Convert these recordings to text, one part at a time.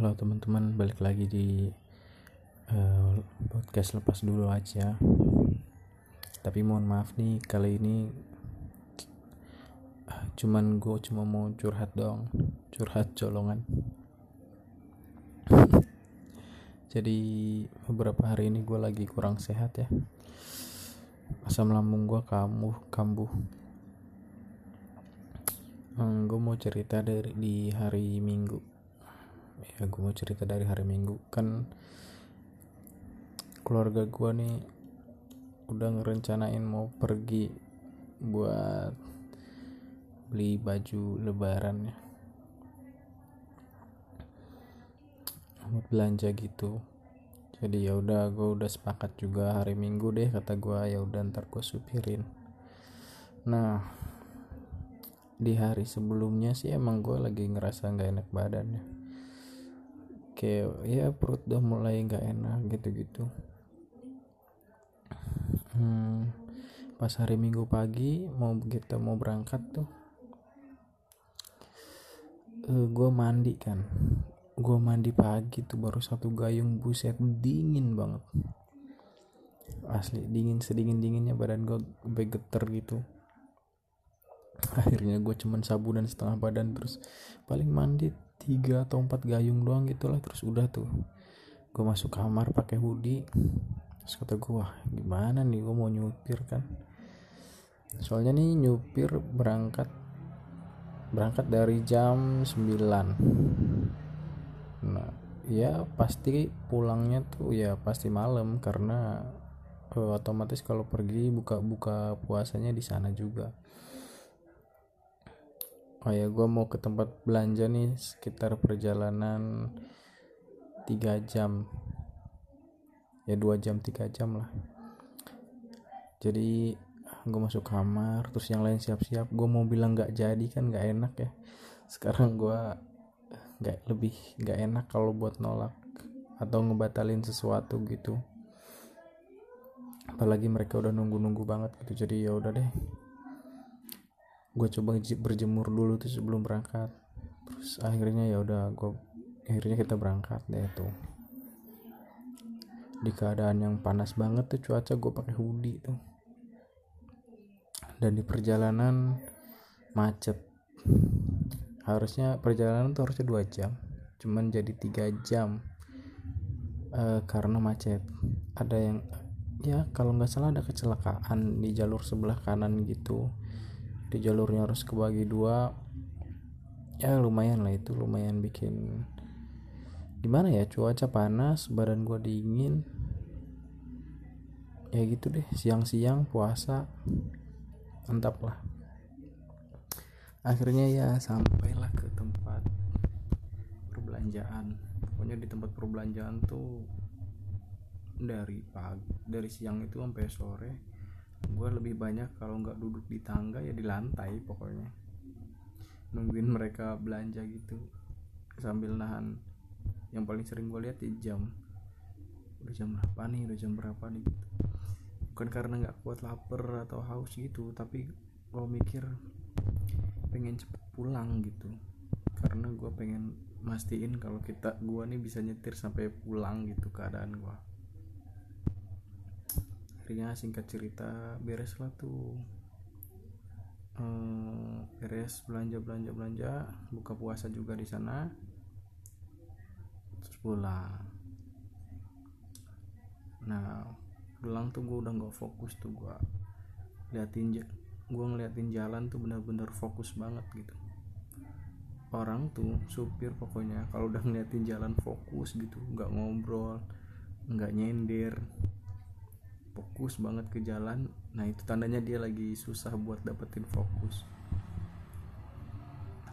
Halo teman-teman, balik lagi di uh, podcast lepas dulu aja. Tapi mohon maaf nih, kali ini uh, cuman gue cuma mau curhat dong, curhat colongan. Jadi beberapa hari ini gue lagi kurang sehat ya. Asam lambung gue kambuh, kambuh. Hmm, gue mau cerita dari di hari Minggu ya gue mau cerita dari hari minggu. Kan keluarga gue nih udah ngerencanain mau pergi buat beli baju lebaran ya. Buat belanja gitu. Jadi ya udah gue udah sepakat juga hari minggu deh kata gue ya udah ntar gue supirin. Nah di hari sebelumnya sih emang gue lagi ngerasa nggak enak badannya kayak ya perut udah mulai nggak enak gitu-gitu. Hmm, pas hari minggu pagi mau kita mau berangkat tuh uh, eh, gue mandi kan. Gue mandi pagi tuh baru satu gayung buset dingin banget. Asli dingin sedingin dinginnya badan gue begeter gitu. Akhirnya gue cuman sabunan setengah badan terus paling mandi tiga atau empat gayung doang gitulah terus udah tuh. Gue masuk kamar pakai hoodie terus kata gue wah gimana nih gue mau nyupir kan? Soalnya nih nyupir berangkat berangkat dari jam 9 nah ya pasti pulangnya tuh ya pasti malam karena uh, otomatis kalau pergi buka buka puasanya di sana juga oh ya gue mau ke tempat belanja nih sekitar perjalanan tiga jam. Ya dua jam tiga jam lah. Jadi gue masuk kamar terus yang lain siap-siap. Gue mau bilang nggak jadi kan nggak enak ya. Sekarang gue nggak lebih nggak enak kalau buat nolak atau ngebatalin sesuatu gitu. Apalagi mereka udah nunggu-nunggu banget gitu jadi ya udah deh gue coba berjemur dulu tuh sebelum berangkat. Terus akhirnya ya udah gue akhirnya kita berangkat deh tuh. Di keadaan yang panas banget tuh cuaca gue pakai hoodie tuh. Dan di perjalanan macet. Harusnya perjalanan tuh harusnya dua jam cuman jadi tiga jam uh, karena macet. Ada yang ya kalau nggak salah ada kecelakaan di jalur sebelah kanan gitu di jalurnya harus kebagi dua ya lumayan lah itu lumayan bikin gimana ya cuaca panas badan gue dingin. Ya gitu deh siang-siang puasa mantap lah. Akhirnya ya sampailah ke tempat perbelanjaan. Pokoknya di tempat perbelanjaan tuh dari pagi dari siang itu sampai sore gue lebih banyak kalau nggak duduk di tangga ya di lantai pokoknya. Nungguin mereka belanja gitu sambil nahan. Yang paling sering gue lihat di jam. Udah jam berapa nih? Udah jam berapa nih? Gitu bukan karena nggak kuat lapar atau haus gitu tapi gue mikir pengen cepet pulang gitu. Karena gue pengen mastiin kalau kita gue nih bisa nyetir sampai pulang gitu keadaan gue akhirnya singkat cerita beres lah tuh. Ehm, beres belanja belanja belanja buka puasa juga di sana. Terus pulang. Nah pulang tuh gue udah nggak fokus tuh gue liatin gue ngeliatin jalan tuh bener-bener fokus banget gitu. Orang tuh supir pokoknya kalau udah ngeliatin jalan fokus gitu nggak ngobrol nggak nyender fokus banget ke jalan. Nah itu tandanya dia lagi susah buat dapetin fokus.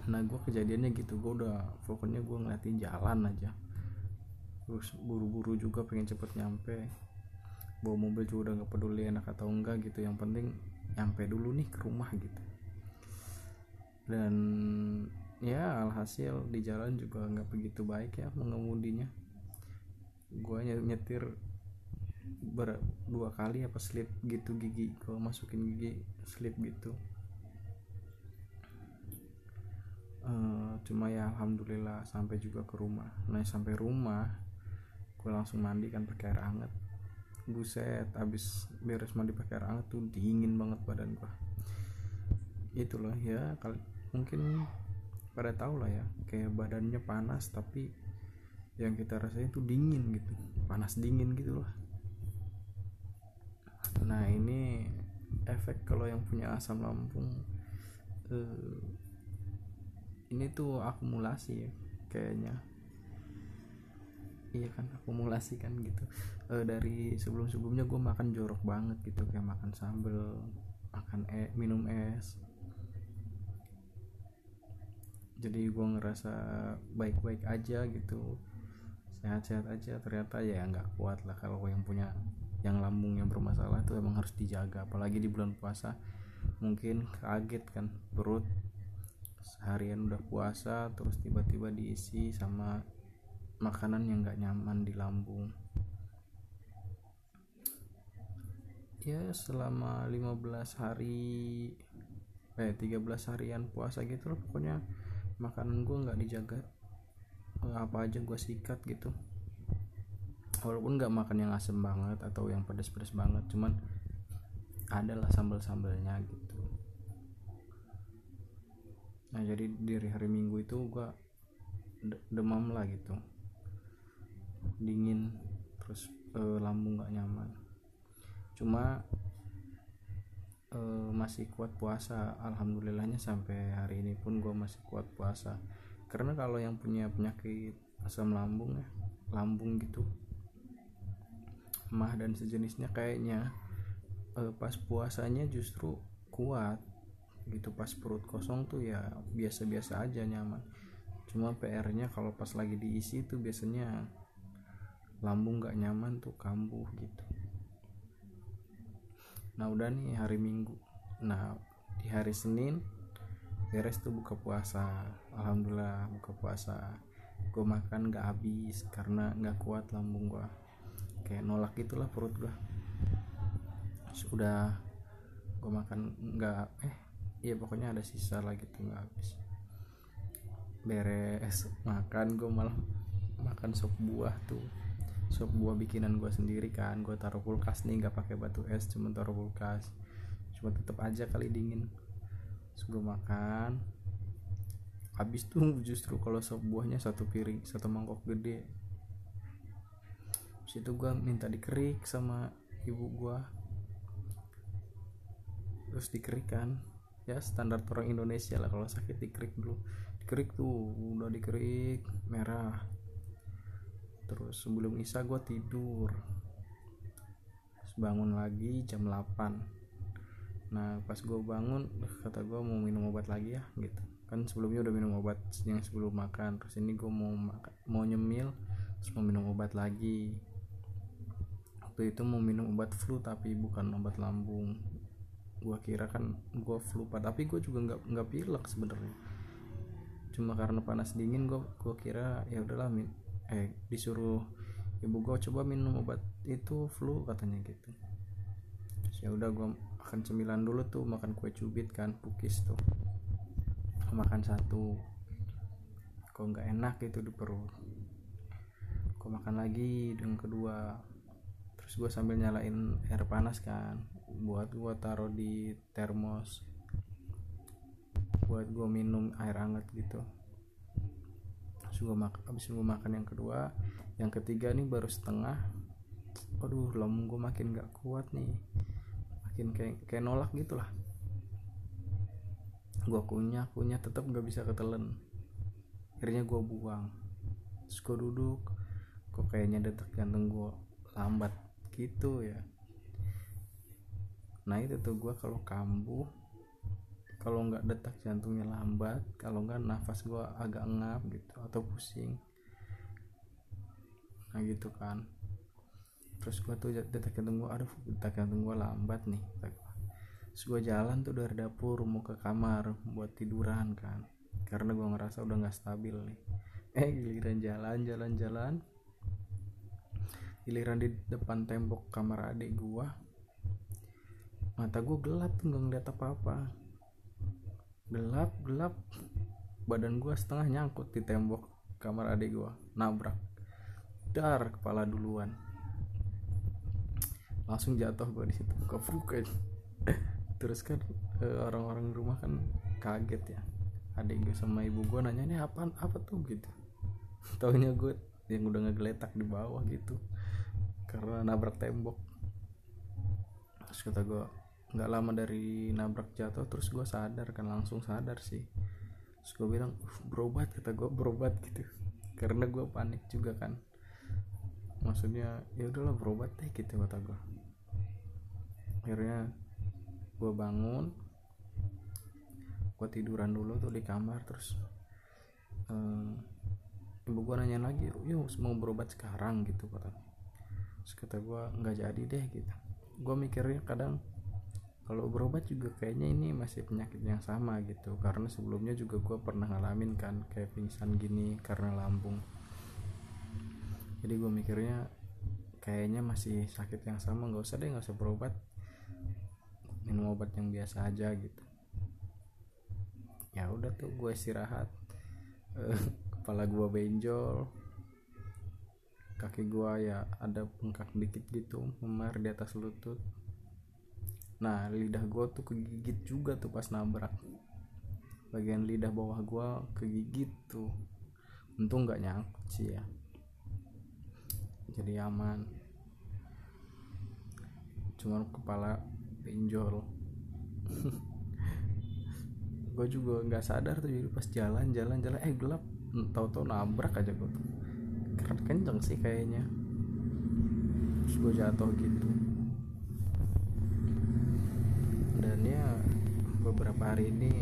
Nah gue kejadiannya gitu. Gue udah pokoknya gue ngeliatin jalan aja. Terus buru-buru juga pengen cepet nyampe. Bawa mobil juga udah nggak peduli enak atau enggak gitu. Yang penting nyampe dulu nih ke rumah gitu. Dan ya alhasil di jalan juga nggak begitu baik ya mengemudinya. Gue nyetir ber dua kali apa slip gitu gigi kalau masukin gigi slip gitu. Uh, cuma ya alhamdulillah sampai juga ke rumah. Nah sampai rumah gue langsung mandi kan pakai air hangat. Buset abis beres mandi pakai air hangat tuh dingin banget badan gua. Itu loh ya kali mungkin pada tahu lah ya kayak badannya panas tapi yang kita rasain tuh dingin gitu panas dingin gitu loh nah ini efek kalau yang punya asam lambung eh, ini tuh akumulasi ya kayaknya. Iya kan akumulasi kan gitu. E, dari sebelum sebelumnya gue makan jorok banget gitu kayak makan sambel makan e minum es. Jadi gue ngerasa baik-baik aja gitu sehat-sehat aja. Ternyata ya nggak kuat lah kalau yang punya yang lambung yang bermasalah itu emang harus dijaga apalagi di bulan puasa. Mungkin kaget kan perut seharian udah puasa terus tiba-tiba diisi sama makanan yang gak nyaman di lambung. Ya selama 15 hari eh 13 harian puasa gitu loh pokoknya makanan gue nggak dijaga. Apa aja gue sikat gitu walaupun nggak makan yang asem banget atau yang pedas-pedas banget cuman adalah sambal-sambalnya gitu. Nah jadi dari hari minggu itu gue demam lah gitu. Dingin terus e, lambung gak nyaman. Cuma e, masih kuat puasa. Alhamdulillahnya sampai hari ini pun gue masih kuat puasa. Karena kalau yang punya penyakit asam lambung ya lambung gitu mah dan sejenisnya kayaknya e, pas puasanya justru kuat. Gitu pas perut kosong tuh ya biasa-biasa aja nyaman. Cuma PR-nya kalau pas lagi diisi tuh biasanya lambung gak nyaman tuh kambuh gitu. Nah udah nih hari minggu. Nah di hari senin beres tuh buka puasa. Alhamdulillah buka puasa. Gue makan gak habis karena gak kuat lambung gue kayak nolak gitulah perut gue sudah gue makan nggak eh iya pokoknya ada sisa lagi tuh nggak habis. Beres makan gue malah makan sop buah tuh. Sop buah bikinan gue sendiri kan gue taruh kulkas nih nggak pakai batu es cuma taruh kulkas. Cuma tetep aja kali dingin. Terus gue makan. Habis tuh justru kalau sop buahnya satu piring satu mangkok gede situ gue minta dikerik sama ibu gue terus dikerik kan. Ya standar orang Indonesia lah kalau sakit dikerik dulu. Dikerik tuh udah dikerik merah. Terus sebelum Isa gue tidur. Terus bangun lagi jam 8 nah pas gue bangun kata gue mau minum obat lagi ya gitu. Kan sebelumnya udah minum obat yang sebelum makan. Terus ini gue mau mau nyemil terus mau minum obat lagi waktu itu mau minum obat flu tapi bukan obat lambung. Gue kira kan gue flu tapi gue juga nggak nggak pilek sebenarnya. Cuma karena panas dingin gue gue kira ya udahlah min eh disuruh ibu gue coba minum obat itu flu katanya gitu. Ya udah gue makan cemilan dulu tuh makan kue cubit kan pukis tuh. Makan satu. Kok nggak enak itu di perut. Kok makan lagi dengan kedua terus gue sambil nyalain air panas kan buat gue taruh di termos buat gue minum air hangat gitu. Habis gue makan habis gue makan yang kedua yang ketiga nih baru setengah aduh lambung gue makin gak kuat nih. Makin kayak kayak nolak gitu lah gue kunyah kunyah tetap gak bisa ketelen. Akhirnya gue buang. Terus gue duduk kok kayaknya detak jantung gue lambat gitu ya. Nah itu tuh gue kalau kambuh kalau nggak detak jantungnya lambat kalau nggak nafas gue agak ngap gitu atau pusing. Nah gitu kan. Terus gue tuh detak jantung gue aduh detak jantung gue lambat nih. Terus gue jalan tuh dari dapur mau ke kamar buat tiduran kan. Karena gue ngerasa udah nggak stabil nih. Eh giliran jalan jalan jalan giliran di depan tembok kamar adik gue mata gue gelap nggak ngeliat apa apa gelap gelap. Badan gue setengah nyangkut di tembok kamar adik gue nabrak. Dar kepala duluan. Langsung jatuh gue di situ. Kefruken terus kan eh, orang-orang rumah kan kaget ya. Adik gue sama ibu gue nanya ini apa apa tuh? Gitu. Taunya gue yang udah ngegeletak di bawah gitu. Karena nabrak tembok. Terus kata gue nggak lama dari nabrak jatuh terus gue sadar kan langsung sadar sih. Terus gue bilang berobat kata gue berobat gitu. Karena gue panik juga kan. Maksudnya ya udahlah berobat deh gitu kata gue akhirnya gue bangun gue tiduran dulu tuh di kamar terus um, ibu gue nanya lagi yuk mau berobat sekarang? Gitu kata terus kata gue nggak jadi deh gitu. Gue mikirnya kadang kalau berobat juga kayaknya ini masih penyakit yang sama gitu. Karena sebelumnya juga gue pernah ngalamin kan kayak pingsan gini karena lambung. Jadi gue mikirnya kayaknya masih sakit yang sama. Nggak usah deh nggak usah berobat. Minum obat yang biasa aja gitu. Ya udah tuh gue istirahat kepala gue benjol kaki gue ya ada bengkak dikit gitu memar di atas lutut. Nah lidah gue tuh kegigit juga tuh pas nabrak. Bagian lidah bawah gue kegigit tuh. Untung nggak nyangkut sih ya. Jadi aman. Cuman kepala benjol. Gue juga nggak sadar tuh jadi pas jalan jalan jalan. Eh gelap tahu-tahu nabrak aja gue tuh. Keren kenceng sih kayaknya. Terus gue jatuh gitu. Dan ya beberapa hari ini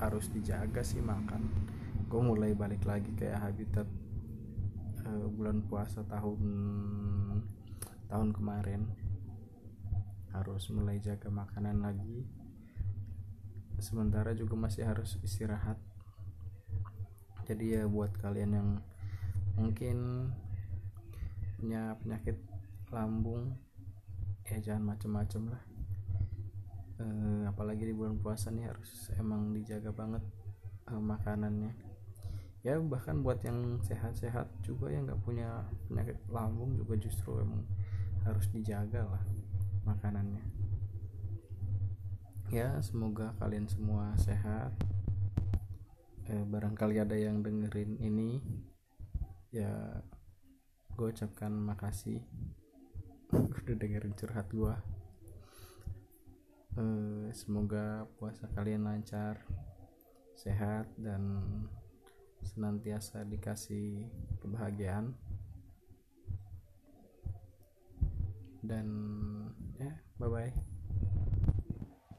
harus dijaga sih makan. Gue mulai balik lagi kayak habitat uh, bulan puasa tahun tahun kemarin. Harus mulai jaga makanan lagi. Sementara juga masih harus istirahat jadi ya buat kalian yang mungkin punya penyakit lambung. Ya jangan macem-macem lah. E, apalagi di bulan puasa nih harus emang dijaga banget e, makanannya. Ya bahkan buat yang sehat-sehat juga yang nggak punya penyakit lambung juga justru emang harus dijaga lah makanannya. Ya semoga kalian semua sehat eh, barangkali ada yang dengerin ini ya gue ucapkan makasih. Udah dengerin curhat gue eh, semoga puasa kalian lancar sehat dan senantiasa dikasih kebahagiaan. Dan ya bye bye